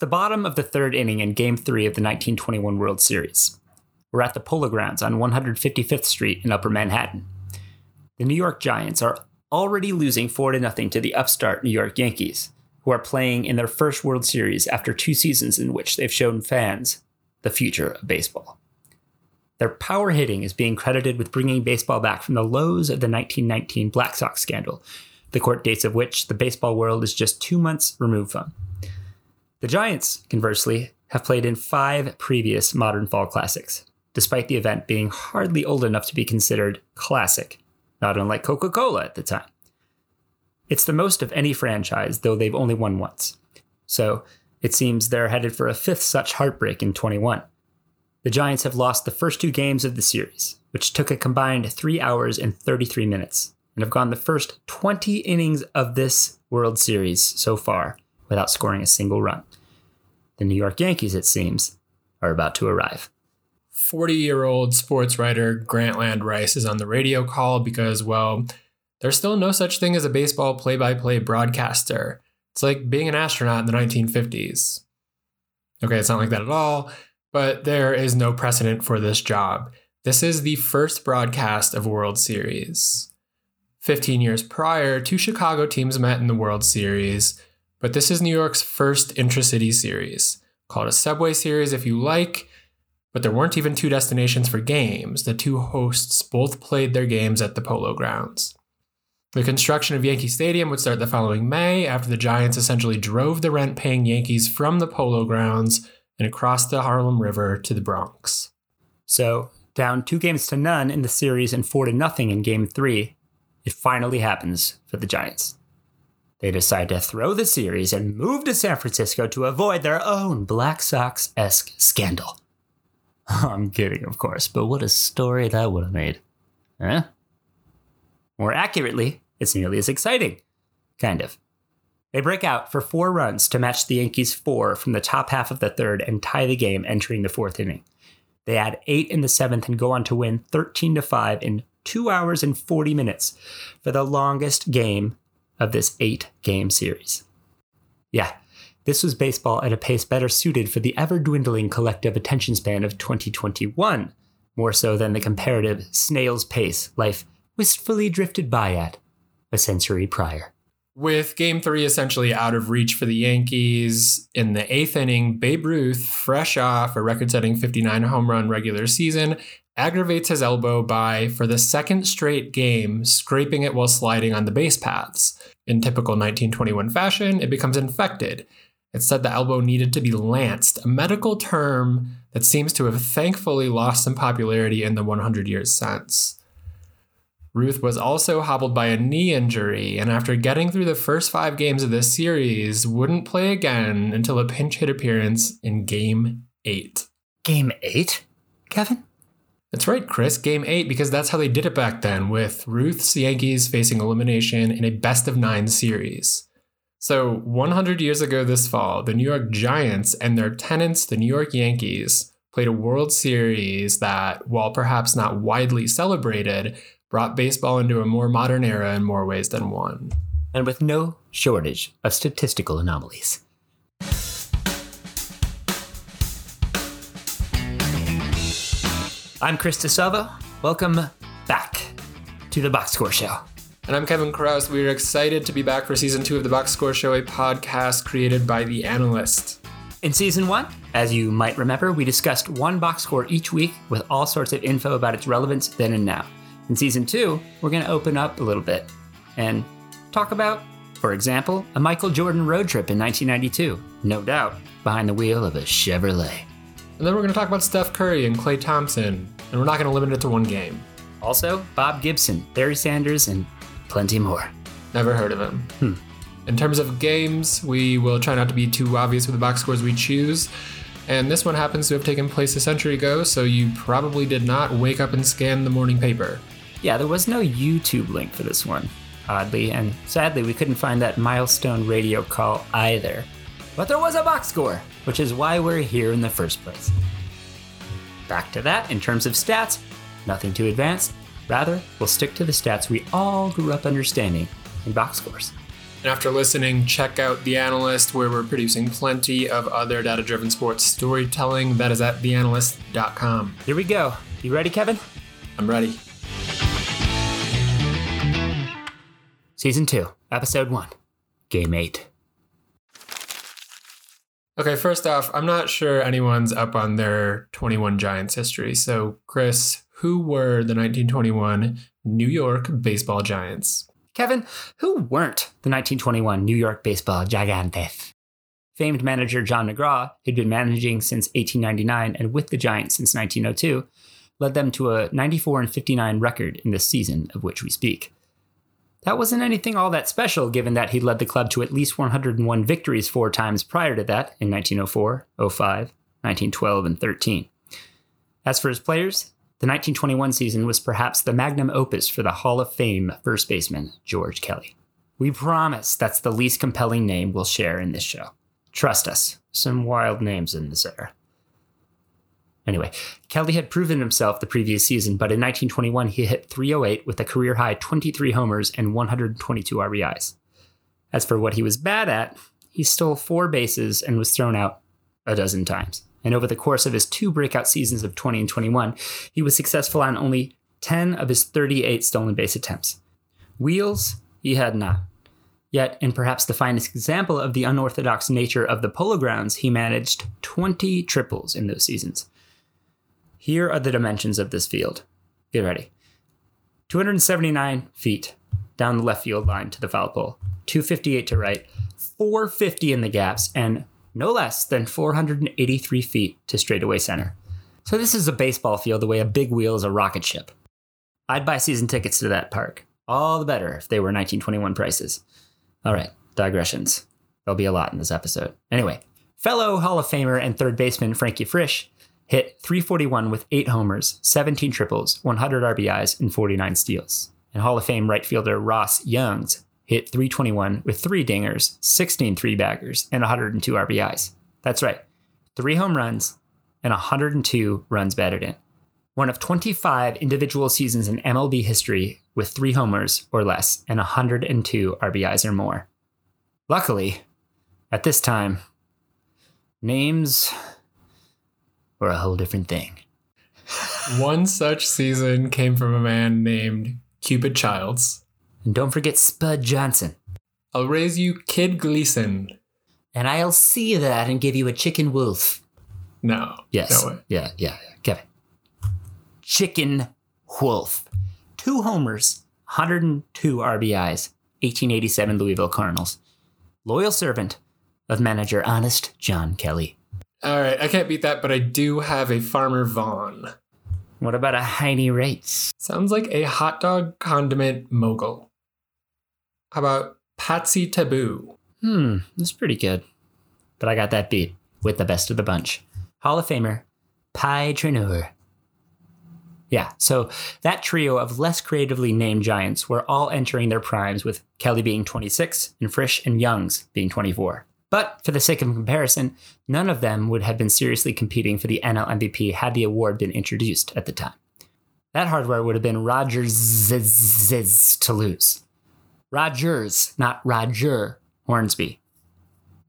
the bottom of the third inning in Game 3 of the 1921 World Series. We're at the Polo Grounds on 155th Street in Upper Manhattan. The New York Giants are already losing 4 0 to the upstart New York Yankees, who are playing in their first World Series after two seasons in which they've shown fans the future of baseball. Their power hitting is being credited with bringing baseball back from the lows of the 1919 Black Sox scandal, the court dates of which the baseball world is just two months removed from. The Giants, conversely, have played in five previous modern fall classics, despite the event being hardly old enough to be considered classic, not unlike Coca Cola at the time. It's the most of any franchise, though they've only won once. So it seems they're headed for a fifth such heartbreak in 21. The Giants have lost the first two games of the series, which took a combined 3 hours and 33 minutes, and have gone the first 20 innings of this World Series so far without scoring a single run. The New York Yankees, it seems, are about to arrive. 40 year old sports writer Grantland Rice is on the radio call because, well, there's still no such thing as a baseball play by play broadcaster. It's like being an astronaut in the 1950s. Okay, it's not like that at all, but there is no precedent for this job. This is the first broadcast of World Series. 15 years prior, two Chicago teams met in the World Series, but this is New York's first intracity series. called a subway series if you like, but there weren't even two destinations for games. The two hosts both played their games at the Polo Grounds. The construction of Yankee Stadium would start the following May after the Giants essentially drove the rent paying Yankees from the Polo Grounds and across the Harlem River to the Bronx. So, down two games to none in the series and four to nothing in game three, it finally happens for the Giants. They decide to throw the series and move to San Francisco to avoid their own Black Sox esque scandal. I'm kidding, of course, but what a story that would have made. Huh? More accurately, it's nearly as exciting. Kind of. They break out for four runs to match the Yankees' four from the top half of the third and tie the game entering the fourth inning. They add eight in the seventh and go on to win 13 to 5 in two hours and 40 minutes for the longest game of this eight game series. Yeah, this was baseball at a pace better suited for the ever dwindling collective attention span of 2021, more so than the comparative snail's pace life wistfully drifted by at a century prior. With game three essentially out of reach for the Yankees, in the eighth inning, Babe Ruth, fresh off a record setting 59 home run regular season, aggravates his elbow by, for the second straight game, scraping it while sliding on the base paths. In typical 1921 fashion, it becomes infected. It said the elbow needed to be lanced, a medical term that seems to have thankfully lost some popularity in the 100 years since. Ruth was also hobbled by a knee injury, and after getting through the first five games of this series, wouldn't play again until a pinch hit appearance in Game 8. Game 8? Kevin? That's right, Chris. Game 8, because that's how they did it back then, with Ruth's Yankees facing elimination in a best of nine series. So, 100 years ago this fall, the New York Giants and their tenants, the New York Yankees, played a World Series that, while perhaps not widely celebrated, brought baseball into a more modern era in more ways than one. And with no shortage of statistical anomalies. I'm Chris DeSalvo. Welcome back to the Box Score Show. And I'm Kevin Chroust. We are excited to be back for season two of the Box Score Show, a podcast created by The Analyst. In season one, as you might remember, we discussed one box score each week with all sorts of info about its relevance then and now. In season two, we're going to open up a little bit and talk about, for example, a Michael Jordan road trip in 1992, no doubt behind the wheel of a Chevrolet. And then we're going to talk about Steph Curry and Klay Thompson, and we're not going to limit it to one game. Also, Bob Gibson, Barry Sanders, and plenty more. Never heard of him. Hmm. In terms of games, we will try not to be too obvious with the box scores we choose. And this one happens to have taken place a century ago, so you probably did not wake up and scan the morning paper. Yeah, there was no YouTube link for this one, oddly, and sadly we couldn't find that milestone radio call either. But there was a box score, which is why we're here in the first place. Back to that, in terms of stats, nothing too advanced. Rather, we'll stick to the stats we all grew up understanding in box scores. And after listening, check out The Analyst, where we're producing plenty of other data driven sports storytelling. That is at theanalyst.com. Here we go. You ready, Kevin? I'm ready. Season 2, Episode 1, Game 8. Okay, first off, I'm not sure anyone's up on their 21 Giants history. So, Chris, who were the 1921 New York Baseball Giants? Kevin, who weren't the 1921 New York Baseball Gigantes? Famed manager John McGraw, who'd been managing since 1899 and with the Giants since 1902, led them to a 94 and 59 record in this season of which we speak. That wasn't anything all that special, given that he led the club to at least 101 victories four times prior to that in 1904, 05, 1912, and 13. As for his players, the 1921 season was perhaps the magnum opus for the Hall of Fame first baseman, George Kelly. We promise that's the least compelling name we'll share in this show. Trust us, some wild names in this era. Anyway, Kelly had proven himself the previous season, but in 1921 he hit 308 with a career high 23 homers and 122 RBIs. As for what he was bad at, he stole four bases and was thrown out a dozen times. And over the course of his two breakout seasons of 20 and 21, he was successful on only 10 of his 38 stolen base attempts. Wheels, he had not. Yet, in perhaps the finest example of the unorthodox nature of the Polo Grounds, he managed 20 triples in those seasons. Here are the dimensions of this field. Get ready 279 feet down the left field line to the foul pole, 258 to right, 450 in the gaps, and no less than 483 feet to straightaway center. So, this is a baseball field the way a big wheel is a rocket ship. I'd buy season tickets to that park. All the better if they were 1921 prices. All right, digressions. There'll be a lot in this episode. Anyway, fellow Hall of Famer and third baseman Frankie Frisch hit 341 with 8 homers, 17 triples, 100 RBIs, and 49 steals. And Hall of Fame right fielder Ross Youngs hit 321 with 3 dingers, 16 three baggers, and 102 RBIs. That's right, 3 home runs and 102 runs batted in. One of 25 individual seasons in MLB history with 3 homers or less and 102 RBIs or more. Luckily, at this time, names were a whole different thing. One such season came from a man named Cupid Childs. And don't forget Spud Johnson. I'll raise you Kid Gleason. And I'll see that and give you a chicken wolf. No. Yes. No way. Yeah, yeah, yeah. Kevin. Chicken wolf. Two homers, 102 RBIs, 1887 Louisville Cardinals. Loyal servant of manager Honest John Kelly. All right, I can't beat that, but I do have a Farmer Vaughn. What about a Heinie Reitz? Sounds like a hot dog condiment mogul. How about Patsy Tebeau? Hmm, that's pretty good. But I got that beat with the best of the bunch. Hall of Famer, Pie Traynor. Yeah, so that trio of less creatively named giants were all entering their primes, with Kelly being 26 and Frisch and Youngs being 24. But for the sake of comparison, none of them would have been seriously competing for the NL MVP had the award been introduced at the time. That hardware would have been Rogers' to lose. Rogers, not Roger Hornsby.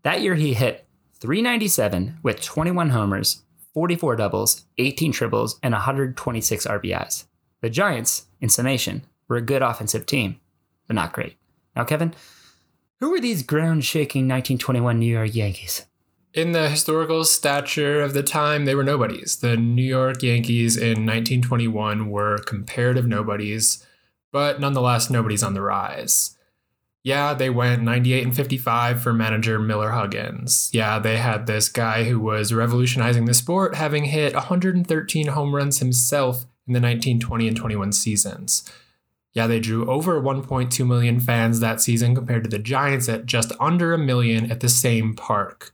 That year he hit 397 with 21 homers, 44 doubles, 18 triples, and 126 RBIs. The Giants, in summation, were a good offensive team, but not great. Now, Kevin, who were these ground shaking 1921 New York Yankees? In the historical stature of the time, they were nobodies. The New York Yankees in 1921 were comparative nobodies, but nonetheless, nobodies on the rise. Yeah, they went 98 and 55 for manager Miller Huggins. Yeah, they had this guy who was revolutionizing the sport, having hit 113 home runs himself in the 1920 and 21 seasons. Yeah, they drew over 1.2 million fans that season compared to the Giants at just under a million at the same park.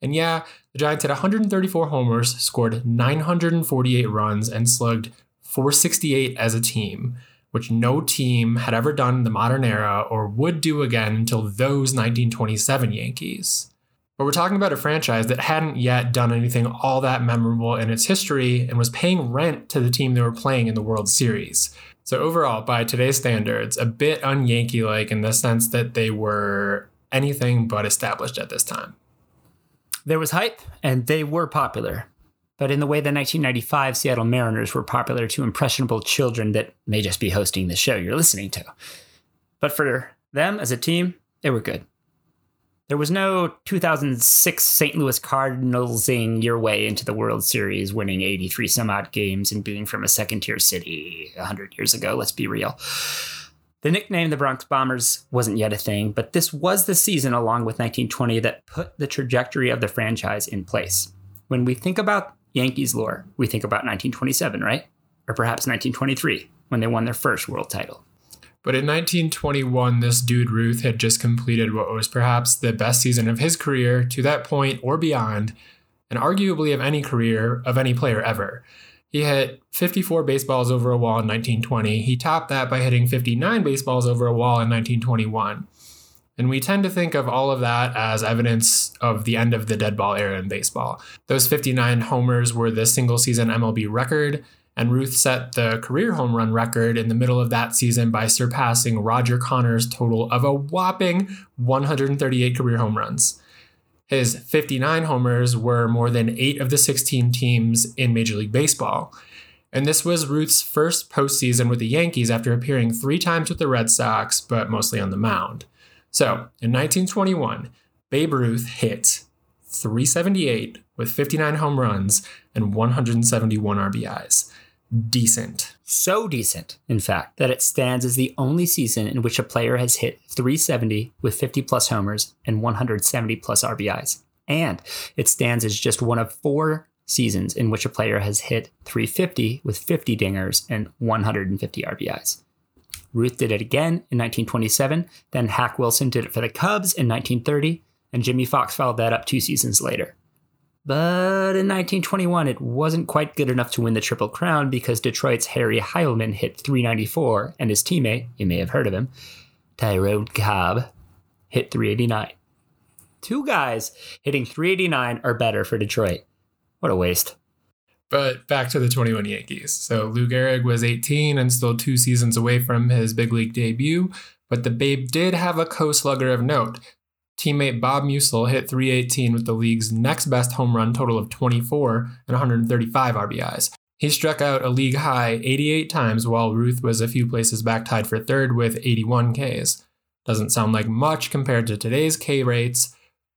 And yeah, the Giants had 134 homers, scored 948 runs, and slugged 468 as a team, which no team had ever done in the modern era or would do again until those 1927 Yankees. But we're talking about a franchise that hadn't yet done anything all that memorable in its history and was paying rent to the team they were playing in the World Series. So, overall, by today's standards, a bit un Yankee like in the sense that they were anything but established at this time. There was hype, and they were popular. But in the way the 1995 Seattle Mariners were popular to impressionable children that may just be hosting the show you're listening to. But for them as a team, they were good. There was no 2006 St. Louis Cardinalsing your way into the World Series, winning 83 some odd games and being from a second tier city 100 years ago, let's be real. The nickname the Bronx Bombers wasn't yet a thing, but this was the season along with 1920 that put the trajectory of the franchise in place. When we think about Yankees lore, we think about 1927, right? Or perhaps 1923, when they won their first world title. But in 1921, this dude Ruth had just completed what was perhaps the best season of his career to that point or beyond, and arguably of any career of any player ever. He hit 54 baseballs over a wall in 1920. He topped that by hitting 59 baseballs over a wall in 1921. And we tend to think of all of that as evidence of the end of the dead ball era in baseball. Those 59 homers were the single season MLB record, and Ruth set the career home run record in the middle of that season by surpassing Roger Connor's total of a whopping 138 career home runs. His 59 homers were more than eight of the 16 teams in Major League Baseball. And this was Ruth's first postseason with the Yankees after appearing three times with the Red Sox, but mostly on the mound. So, in 1921, Babe Ruth hit 378 with 59 home runs and 171 RBIs decent. So decent, in fact, that it stands as the only season in which a player has hit 370 with 50 plus homers and 170 plus RBIs. And it stands as just one of four seasons in which a player has hit 350 with 50 dingers and 150 RBIs. Ruth did it again in 1927, then Hack Wilson did it for the Cubs in 1930, and Jimmie Foxx followed that up two seasons later. But in 1921, it wasn't quite good enough to win the Triple Crown because Detroit's Harry Heilmann hit 394, and his teammate, you may have heard of him, Tyrone Cobb, hit 389. Two guys hitting 389 are better for Detroit. What a waste. But back to the 21 Yankees. So Lou Gehrig was 18 and still two seasons away from his big league debut, but the Babe did have a co slugger of note. Teammate Bob Meusel hit 318 with the league's next best home run total of 24 and 135 RBIs. He struck out a league high 88 times while Ruth was a few places back tied for third with 81 Ks. Doesn't sound like much compared to today's K rates,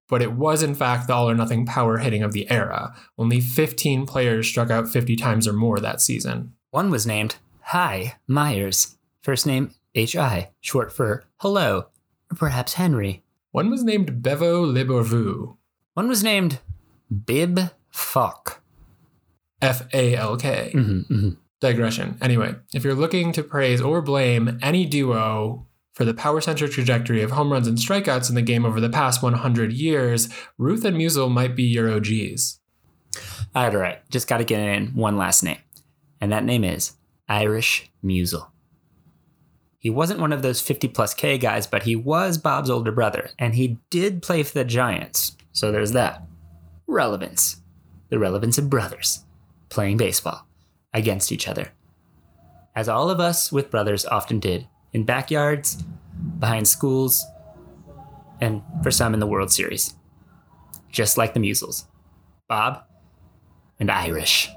but it was in fact the all or nothing power hitting of the era. Only 15 players struck out 50 times or more that season. One was named Hi Myers, first name H.I., short for hello, or perhaps Henry. One was named Bevo LeBourveau. One was named Bibb Falk. F A L K. Mm-hmm, mm-hmm. Digression. Anyway, if you're looking to praise or blame any duo for the power centric trajectory of home runs and strikeouts in the game over the past 100 years, Ruth and Meusel might be your OGs. All right, all right. Just got to get in one last name. And that name is Irish Meusel. He wasn't one of those 50 plus K guys, but he was Bob's older brother, and he did play for the Giants. So there's that. Relevance. The relevance of brothers playing baseball against each other. As all of us with brothers often did in backyards, behind schools, and for some in the World Series. Just like the Meusels. Bob and Irish.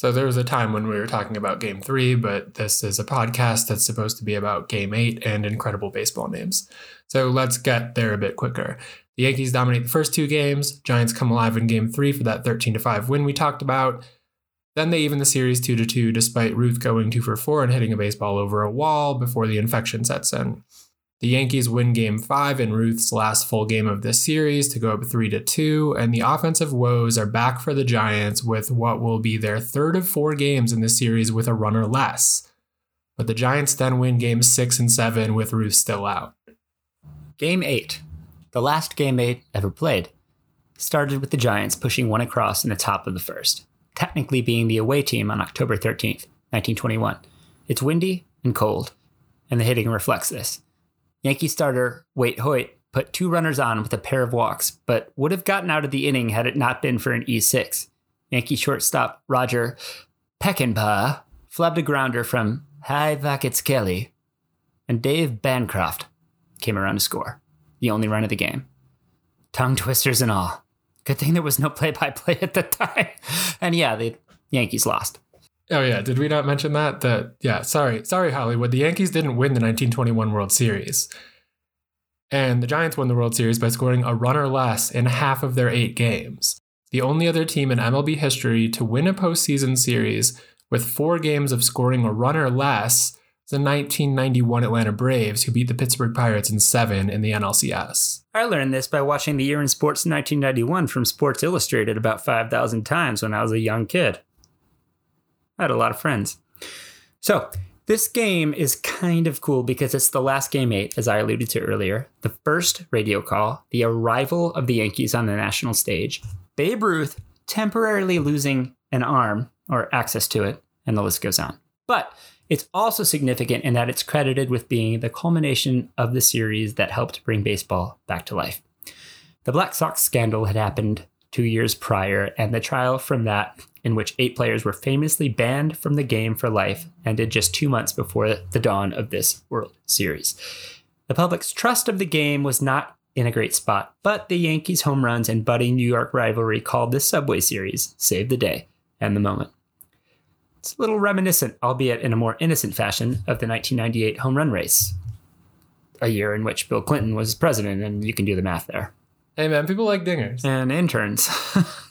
So there was a time when we were talking about game three, but this is a podcast that's supposed to be about game eight and incredible baseball names. So let's get there a bit quicker. The Yankees dominate the first two games. Giants come alive in game three for that 13 to 5 win we talked about. Then they even the series 2 to 2 despite Ruth going 2 for 4 and hitting a baseball over a wall before the infection sets in. The Yankees win game five in Ruth's last full game of this series to go up three to two, and the offensive woes are back for the Giants with what will be their third of four games in the series with a runner less. But the Giants then win games six and seven with Ruth still out. Game eight, the last game eight ever played, started with the Giants pushing one across in the top of the first, technically being the away team on October 13th, 1921. It's windy and cold, and the hitting reflects this. Yankee starter Waite Hoyt put two runners on with a pair of walks, but would have gotten out of the inning had it not been for an E6. Yankee shortstop Roger Peckinpaugh flubbed a grounder from Highpockets Kelly, and Dave Bancroft came around to score, the only run of the game. Tongue twisters and all. Good thing there was no play by play at the time. And yeah, the Yankees lost. Oh yeah, did we not mention that? That yeah, sorry, sorry Hollywood. The Yankees didn't win the 1921 World Series. And the Giants won the World Series by scoring a run or less in half of their 8 games. The only other team in MLB history to win a postseason series with 4 games of scoring a run or less is the 1991 Atlanta Braves, who beat the Pittsburgh Pirates in seven in the NLCS. I learned this by watching The Year in Sports 1991 from Sports Illustrated about 5,000 times when I was a young kid. I had a lot of friends. So, this game is kind of cool because it's the last game eight, as I alluded to earlier. The first radio call, the arrival of the Yankees on the national stage, Babe Ruth temporarily losing an arm or access to it, and the list goes on. But it's also significant in that it's credited with being the culmination of the series that helped bring baseball back to life. The Black Sox scandal had happened two years prior, and the trial from that, in which eight players were famously banned from the game for life, ended just two months before the dawn of this World Series. The public's trust of the game was not in a great spot, but the Yankees' home runs and budding New York rivalry called the Subway Series saved the day and the moment. It's a little reminiscent, albeit in a more innocent fashion, of the 1998 home run race, a year in which Bill Clinton was president, and you can do the math there. Hey man, people like dingers. And interns.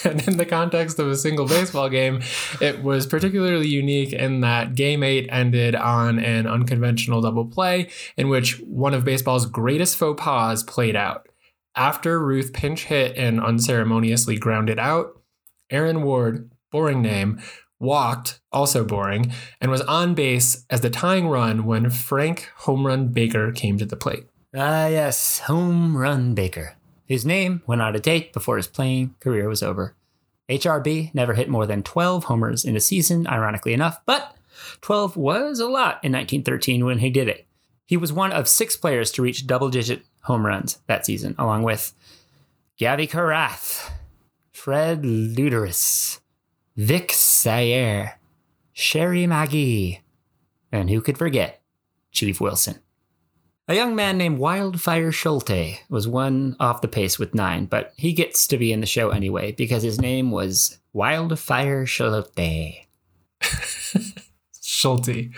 and in the context of a single baseball game, it was particularly unique in that game eight ended on an unconventional double play in which one of baseball's greatest faux pas played out. After Ruth pinch hit and unceremoniously grounded out, Aaron Ward boring name, walked, also boring, and was on base as the tying run when Frank Home Run Baker came to the plate. Ah, yes, Home Run Baker. His name went out of date before his playing career was over. HRB never hit more than 12 homers in a season, ironically enough, but 12 was a lot in 1913 when he did it. He was one of six players to reach double digit home runs that season, along with Gavvy Cravath, Fred Luderus, Vic Saier, Sherry Magee, and who could forget Chief Wilson. A young man named Wildfire Schulte was one off the pace with nine, but he gets to be in the show anyway because his name was Wildfire Schulte. Schulte.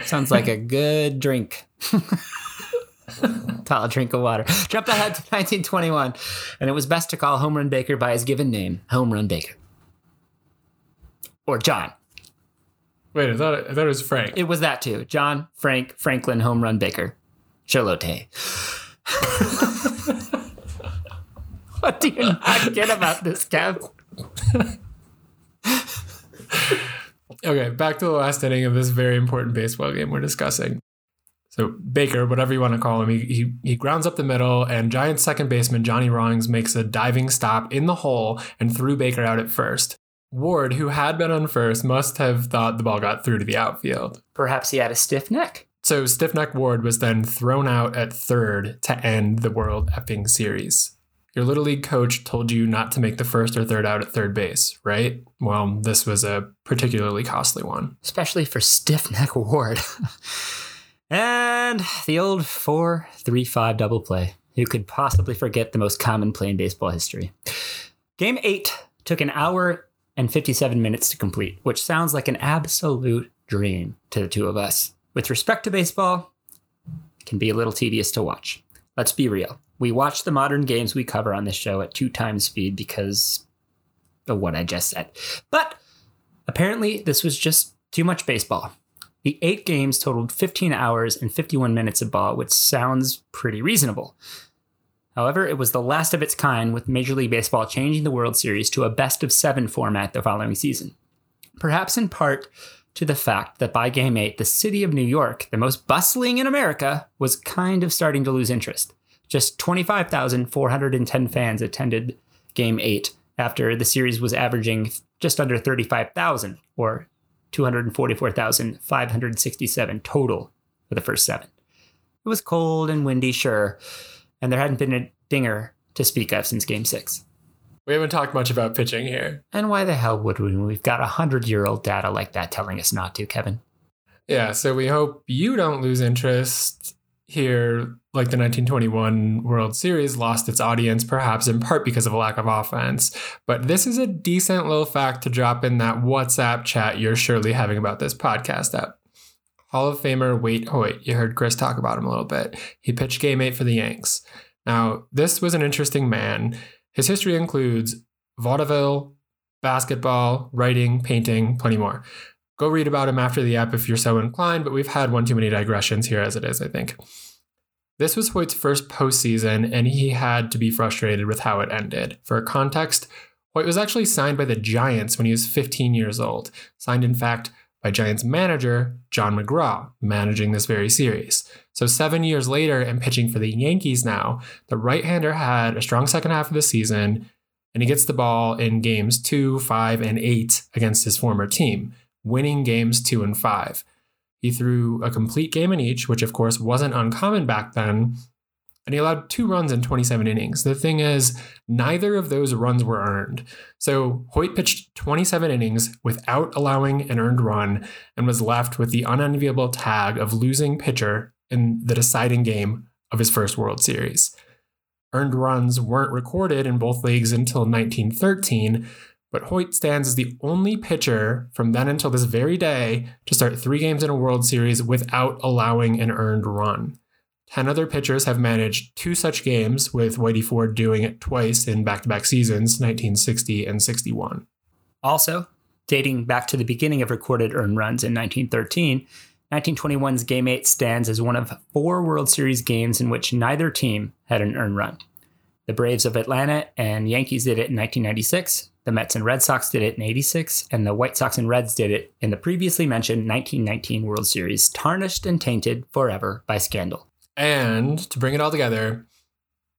Sounds like a good drink. Tall drink of water. Jump ahead to 1921, and it was best to call Home Run Baker by his given name, Home Run Baker or John. Wait, I thought it, I thought it was Frank. It was that too. John, Frank, Franklin, Home Run Baker, Cholote. what do you not get about this, Kev? okay, back to the last inning of this very important baseball game we're discussing. So Baker, whatever you want to call him, he, he, he grounds up the middle, and Giants second baseman Johnny Rawlings makes a diving stop in the hole and threw Baker out at first. Ward, who had been on first, must have thought the ball got through to the outfield. Perhaps he had a stiff neck. So Stiffneck Ward was then thrown out at third to end the World Epping Series. Your Little League coach told you not to make the first or third out at third base, right? Well, this was a particularly costly one. Especially for Stiffneck Ward. and the old 4 3 5 double play. Who could possibly forget the most common play in baseball history? Game 8 took an hour and 57 minutes to complete, which sounds like an absolute dream to the two of us. With respect to baseball, it can be a little tedious to watch. Let's be real. We watch the modern games we cover on this show at two times speed because of what I just said. But apparently, this was just too much baseball. The eight games totaled 15 hours and 51 minutes of ball, which sounds pretty reasonable. However, it was the last of its kind, with Major League Baseball changing the World Series to a best of seven format the following season. Perhaps in part to the fact that by Game 8, the city of New York, the most bustling in America, was kind of starting to lose interest. Just 25,410 fans attended Game 8 after the series was averaging just under 35,000, or 244,567 total for the first seven It was cold and windy, sure, and there hadn't been a dinger to speak of since game six. We haven't talked much about pitching here. And why the hell would we we've got a hundred year old data like that telling us not to, Kevin? Yeah, so we hope you don't lose interest here, like the 1921 World Series lost its audience, perhaps in part because of a lack of offense. But this is a decent little fact to drop in that WhatsApp chat you're surely having about this podcast app. Hall of Famer Waite Hoyt, you heard Chris talk about him a little bit. He pitched game eight for the Yanks. Now, this was an interesting man. His history includes vaudeville, basketball, writing, painting, plenty more. Go read about him after the app if you're so inclined, but we've had one too many digressions here as it is, I think. This was Hoyt's first postseason, and he had to be frustrated with how it ended. For context, Hoyt was actually signed by the Giants when he was 15 years old. Signed, in fact, by Giants manager John McGraw, managing this very series. So, seven years later, and pitching for the Yankees now, the right hander had a strong second half of the season, and he gets the ball in games two, five, and eight against his former team, winning games two and five. He threw a complete game in each, which of course wasn't uncommon back then, and he allowed two runs in 27 innings. The thing is, neither of those runs were earned. So Hoyt pitched 27 innings without allowing an earned run and was left with the unenviable tag of losing pitcher in the deciding game of his first World Series. Earned runs weren't recorded in both leagues until 1913, but Hoyt stands as the only pitcher from then until this very day to start three games in a World Series without allowing an earned run. 10 other pitchers have managed two such games, with Whitey Ford doing it twice in back to back seasons, 1960 and 61. Also, dating back to the beginning of recorded earned runs in 1913, 1921's Game 8 stands as one of four World Series games in which neither team had an earned run. The Braves of Atlanta and Yankees did it in 1996, the Mets and Red Sox did it in 86, and the White Sox and Reds did it in the previously mentioned 1919 World Series, tarnished and tainted forever by scandal. And to bring it all together,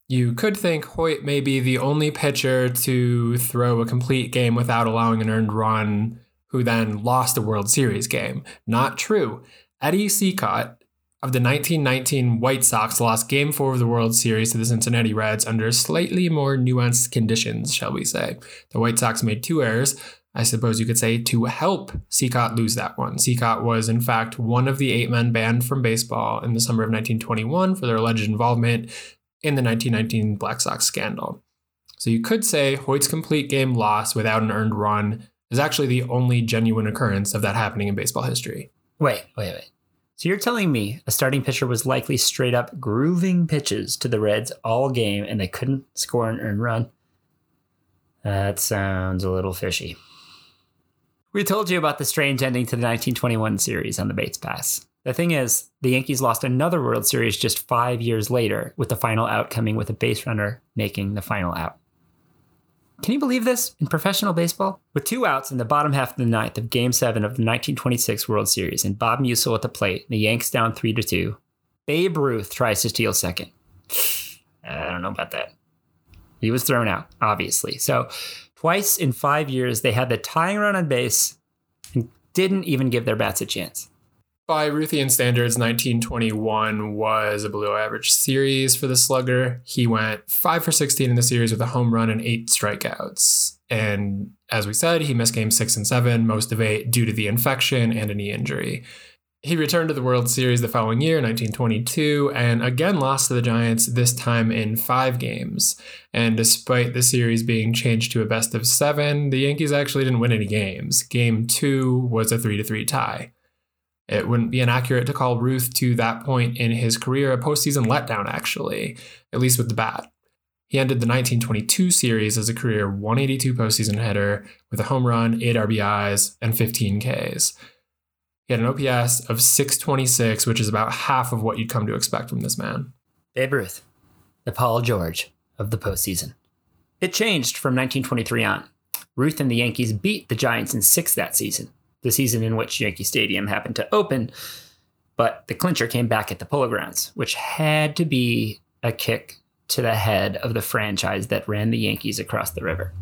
you could think Hoyt may be the only pitcher to throw a complete game without allowing an earned run who then lost a World Series game. Not true. Eddie Cicotte of the 1919 White Sox lost Game 4 of the World Series to the Cincinnati Reds under slightly more nuanced conditions, shall we say. The White Sox made two errors, I suppose you could say, to help Cicotte lose that one. Cicotte was, in fact, one of the eight men banned from baseball in the summer of 1921 for their alleged involvement in the 1919 Black Sox scandal. So you could say Hoyt's complete game loss without an earned run is actually the only genuine occurrence of that happening in baseball history. Wait, wait, wait. So you're telling me a starting pitcher was likely straight up grooving pitches to the Reds all game and they couldn't score an earned run? That sounds a little fishy. We told you about the strange ending to the 1921 series on the base paths. The thing is, the Yankees lost another World Series just five years later, with the final out coming with a base runner making the final out. Can you believe this in professional baseball? With two outs in the bottom half of the ninth of Game 7 of the 1926 World Series and Bob Meusel at the plate, the Yanks down 3 to 2, Babe Ruth tries to steal second. I don't know about that. He was thrown out, obviously. So, twice in five years, they had the tying run on base and didn't even give their bats a chance. By Ruthian standards, 1921 was a below average series for the slugger. He went 5 for 16 in the series with a home run and eight strikeouts. And as we said, he missed games 6 and 7, most of eight due to the infection and a knee injury. He returned to the World Series the following year, 1922, and again lost to the Giants, this time in five games. And despite the series being changed to a best of seven, the Yankees actually didn't win any games. Game two was a 3 to 3 tie. It wouldn't be inaccurate to call Ruth to that point in his career a postseason letdown, actually, at least with the bat. He ended the 1922 series as a career 182 postseason hitter with a home run, 8 RBIs, and 15 Ks. He had an OPS of 626, which is about half of what you'd come to expect from this man. Babe Ruth, the Paul George of the postseason. It changed from 1923 on. Ruth and the Yankees beat the Giants in six that season the season in which Yankee Stadium happened to open. But the clincher came back at the Polo Grounds, which had to be a kick to the head of the franchise that ran the Yankees across the river.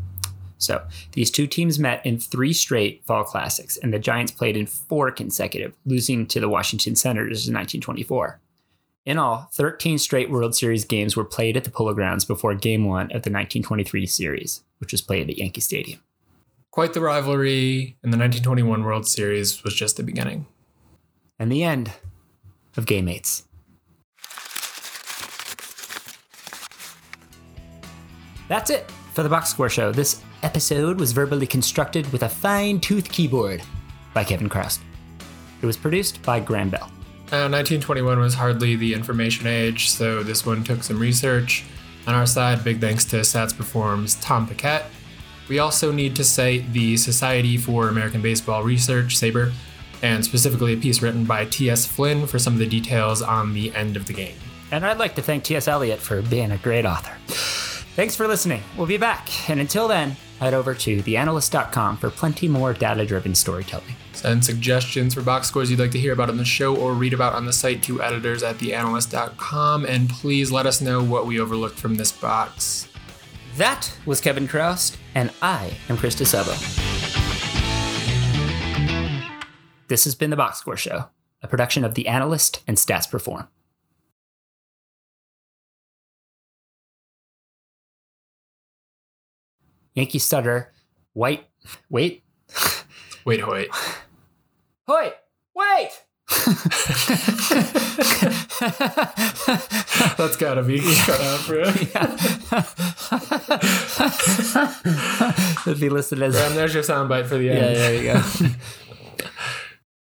So these two teams met in three straight fall classics, and the Giants played in four consecutive, losing to the Washington Senators in 1924. In all, 13 straight World Series games were played at the Polo Grounds before Game 1 of the 1923 series, which was played at Yankee Stadium. Quite the rivalry, and the 1921 World Series was just the beginning. And the end of Game Mates. That's it for the Box Score Show. This episode was verbally constructed with a fine tooth keyboard by Kevin Chroust. It was produced by Graham Bell. Uh, 1921 was hardly the information age, so this one took some research. On our side, big thanks to Stats Perform's Tom Paquette. We also need to cite the Society for American Baseball Research, SABR, and specifically a piece written by T.S. Flynn for some of the details on the end of the game. And I'd like to thank T.S. Eliot for being a great author. Thanks for listening. We'll be back. And until then, head over to theanalyst.com for plenty more data driven storytelling. Send suggestions for box scores you'd like to hear about on the show or read about on the site to editors at theanalyst.com. And please let us know what we overlooked from this box. That was Kevin Chroust, and I am Chris DeSalvo. This has been the Box Score Show, a production of The Analyst and Stats Perform. Yankee stutter, white, wait, Wait, wait. wait, Wait! That's gotta be cut out, bro. That'd be listed as. Graham, there's your soundbite for the Yeah, end. there you go.